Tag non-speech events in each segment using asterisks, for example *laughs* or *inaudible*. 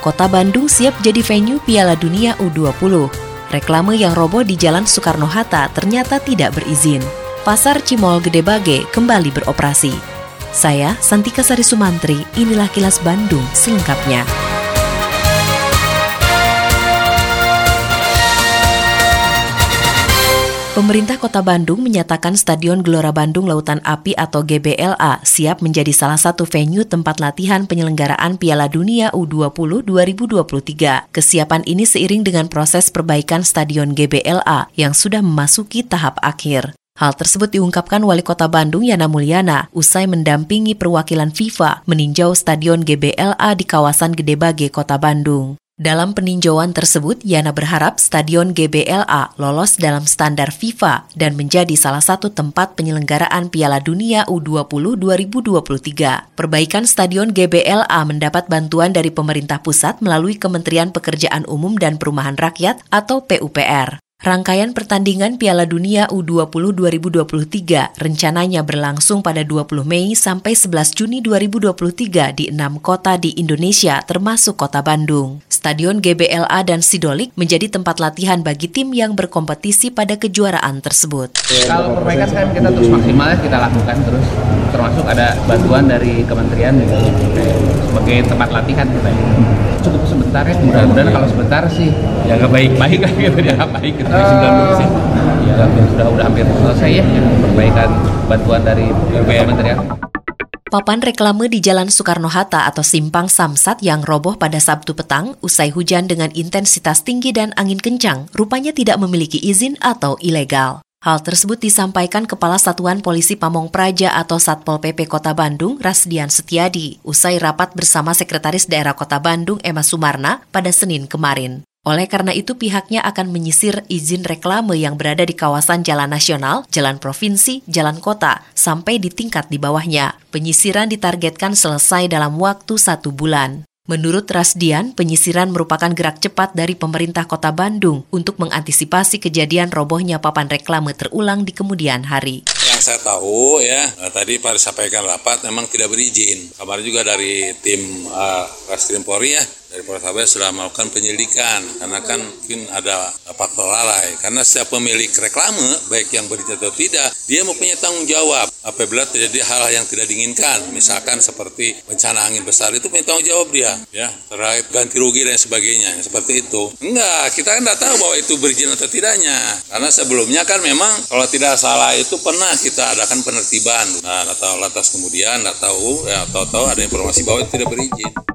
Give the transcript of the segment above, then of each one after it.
Kota Bandung siap jadi venue Piala Dunia U20. Reklame yang roboh di Jalan Soekarno-Hatta ternyata tidak berizin. Pasar Cimol Gede Bage kembali beroperasi. Saya, Santika Sari Sumantri, inilah kilas Bandung selengkapnya. Pemerintah Kota Bandung menyatakan Stadion Gelora Bandung Lautan Api atau GBLA siap menjadi salah satu venue tempat latihan penyelenggaraan Piala Dunia U20 2023. Kesiapan ini seiring dengan proses perbaikan Stadion GBLA yang sudah memasuki tahap akhir. Hal tersebut diungkapkan Wali Kota Bandung Yana Mulyana usai mendampingi perwakilan FIFA meninjau Stadion GBLA di kawasan Gedebage, Kota Bandung. Dalam peninjauan tersebut, Yana berharap Stadion GBLA lolos dalam standar FIFA dan menjadi salah satu tempat penyelenggaraan Piala Dunia U20 2023. Perbaikan Stadion GBLA mendapat bantuan dari pemerintah pusat melalui Kementerian Pekerjaan Umum dan Perumahan Rakyat atau PUPR. Rangkaian pertandingan Piala Dunia U20 2023 rencananya berlangsung pada 20 Mei sampai 11 Juni 2023 di enam kota di Indonesia termasuk kota Bandung. Stadion GBLA dan Sidolik menjadi tempat latihan bagi tim yang berkompetisi pada kejuaraan tersebut. Kalau perbaikan kan kita terus maksimal kita lakukan terus termasuk ada bantuan dari kementerian sebagai tempat latihan kita cukup sebentar ya mudah-mudahan kalau sebentar sih ya nggak baik-baik *laughs* kan gitu ya baik gitu. Uh, ya sudah udah hampir selesai ya perbaikan bantuan dari kementerian. Papan reklame di Jalan Soekarno-Hatta atau Simpang Samsat yang roboh pada Sabtu petang usai hujan dengan intensitas tinggi dan angin kencang rupanya tidak memiliki izin atau ilegal. Hal tersebut disampaikan Kepala Satuan Polisi Pamong Praja atau Satpol PP Kota Bandung, Rasdian Setiadi, usai rapat bersama Sekretaris Daerah Kota Bandung, Emma Sumarna, pada Senin kemarin. Oleh karena itu pihaknya akan menyisir izin reklame yang berada di kawasan jalan nasional, jalan provinsi, jalan kota, sampai di tingkat di bawahnya. Penyisiran ditargetkan selesai dalam waktu satu bulan. Menurut Rasdian, penyisiran merupakan gerak cepat dari pemerintah kota Bandung untuk mengantisipasi kejadian robohnya papan reklame terulang di kemudian hari. Yang saya tahu ya, tadi Pak sampaikan rapat memang tidak berizin. Kabar juga dari tim uh, Reskrim Polri ya, dari Polres sudah melakukan penyelidikan karena kan mungkin ada faktor lalai. Karena setiap pemilik reklame baik yang berizin atau tidak dia mempunyai tanggung jawab apabila terjadi hal yang tidak diinginkan. Misalkan seperti bencana angin besar itu punya tanggung jawab dia ya terkait ganti rugi dan sebagainya. Seperti itu. Enggak kita kan tidak tahu bahwa itu berizin atau tidaknya. Karena sebelumnya kan memang kalau tidak salah itu pernah kita adakan penertiban. Nah atau lantas kemudian tidak tahu ya tahu-tahu ada informasi bahwa itu tidak berizin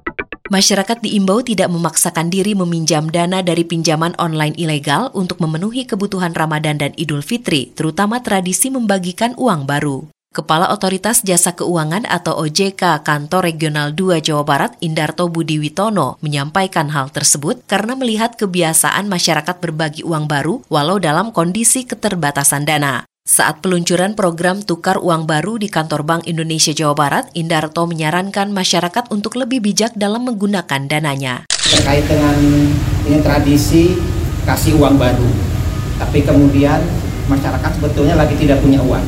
Masyarakat diimbau tidak memaksakan diri meminjam dana dari pinjaman online ilegal untuk memenuhi kebutuhan Ramadan dan Idul Fitri, terutama tradisi membagikan uang baru. Kepala Otoritas Jasa Keuangan atau OJK Kantor Regional 2 Jawa Barat Indarto Budi Witono menyampaikan hal tersebut karena melihat kebiasaan masyarakat berbagi uang baru walau dalam kondisi keterbatasan dana. Saat peluncuran program tukar uang baru di kantor Bank Indonesia Jawa Barat, Indarto menyarankan masyarakat untuk lebih bijak dalam menggunakan dananya. Terkait dengan ini tradisi kasih uang baru, tapi kemudian masyarakat sebetulnya lagi tidak punya uang.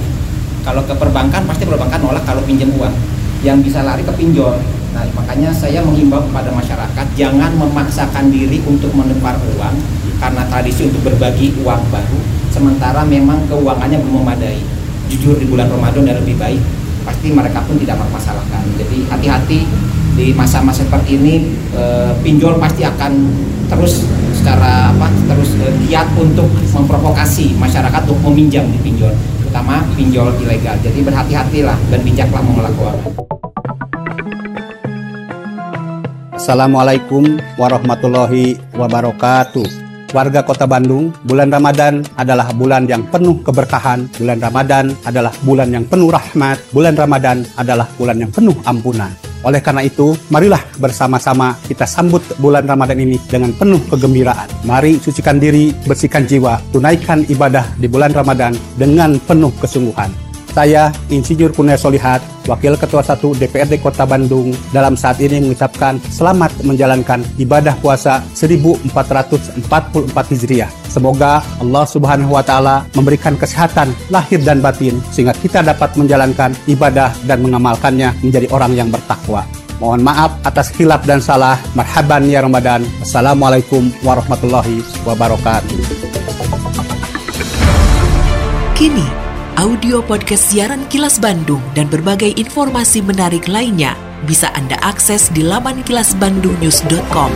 Kalau ke perbankan pasti perbankan nolak kalau pinjam uang, yang bisa lari ke pinjol. Nah makanya saya menghimbau kepada masyarakat jangan memaksakan diri untuk menukar uang karena tradisi untuk berbagi uang baru sementara memang keuangannya belum memadai. Jujur di bulan Ramadan dan lebih baik. Pasti mereka pun tidak mempermasalahkan. Jadi hati-hati di masa-masa seperti ini e, pinjol pasti akan terus secara apa terus e, giat untuk memprovokasi masyarakat untuk meminjam di pinjol terutama pinjol ilegal. Jadi berhati-hatilah dan bijaklah mengelola keuangan. Assalamualaikum warahmatullahi wabarakatuh warga kota Bandung, bulan Ramadan adalah bulan yang penuh keberkahan, bulan Ramadan adalah bulan yang penuh rahmat, bulan Ramadan adalah bulan yang penuh ampunan. Oleh karena itu, marilah bersama-sama kita sambut bulan Ramadan ini dengan penuh kegembiraan. Mari sucikan diri, bersihkan jiwa, tunaikan ibadah di bulan Ramadan dengan penuh kesungguhan. Saya, Insinyur Kurnia Solihat, Wakil Ketua 1 DPRD Kota Bandung, dalam saat ini mengucapkan selamat menjalankan ibadah puasa 1444 Hijriah. Semoga Allah Subhanahu wa Ta'ala memberikan kesehatan lahir dan batin, sehingga kita dapat menjalankan ibadah dan mengamalkannya menjadi orang yang bertakwa. Mohon maaf atas hilap dan salah. Marhaban ya Ramadan. Assalamualaikum warahmatullahi wabarakatuh. Kini audio podcast siaran Kilas Bandung dan berbagai informasi menarik lainnya bisa Anda akses di laman kilasbandungnews.com.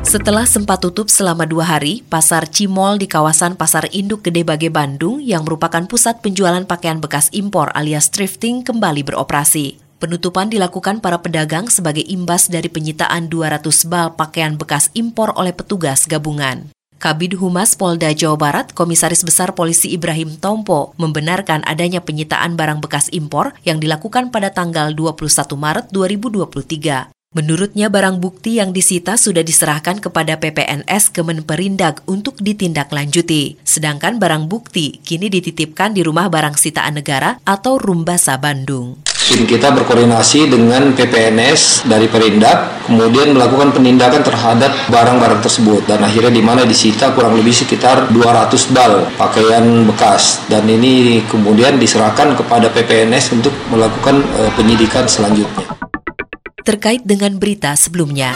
Setelah sempat tutup selama dua hari, Pasar Cimol di kawasan Pasar Induk Gede Bage Bandung yang merupakan pusat penjualan pakaian bekas impor alias thrifting kembali beroperasi. Penutupan dilakukan para pedagang sebagai imbas dari penyitaan 200 bal pakaian bekas impor oleh petugas gabungan. Kabid Humas Polda Jawa Barat, Komisaris Besar Polisi Ibrahim Tompo, membenarkan adanya penyitaan barang bekas impor yang dilakukan pada tanggal 21 Maret 2023. Menurutnya barang bukti yang disita sudah diserahkan kepada PPNS Kemenperindag untuk ditindaklanjuti. Sedangkan barang bukti kini dititipkan di Rumah Barang Sitaan Negara atau Rumbasa Bandung. Tim kita berkoordinasi dengan PPNS dari Perindak, kemudian melakukan penindakan terhadap barang-barang tersebut dan akhirnya di mana disita kurang lebih sekitar 200 bal pakaian bekas dan ini kemudian diserahkan kepada PPNS untuk melakukan uh, penyidikan selanjutnya. Terkait dengan berita sebelumnya,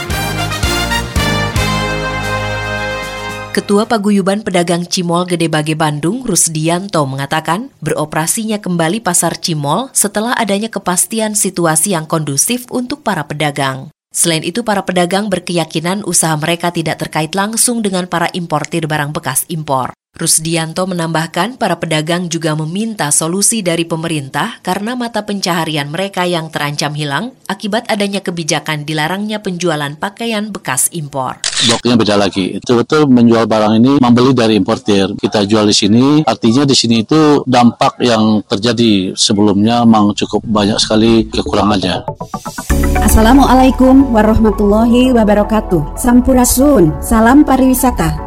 Ketua Paguyuban Pedagang Cimol Gede Bage Bandung, Rusdianto, mengatakan beroperasinya kembali pasar Cimol setelah adanya kepastian situasi yang kondusif untuk para pedagang. Selain itu, para pedagang berkeyakinan usaha mereka tidak terkait langsung dengan para importir barang bekas impor. Rusdianto menambahkan para pedagang juga meminta solusi dari pemerintah karena mata pencaharian mereka yang terancam hilang akibat adanya kebijakan dilarangnya penjualan pakaian bekas impor. Bloknya beda lagi. Itu betul menjual barang ini membeli dari importir. Kita jual di sini, artinya di sini itu dampak yang terjadi sebelumnya memang cukup banyak sekali kekurangannya. Assalamualaikum warahmatullahi wabarakatuh. Sampurasun, salam pariwisata.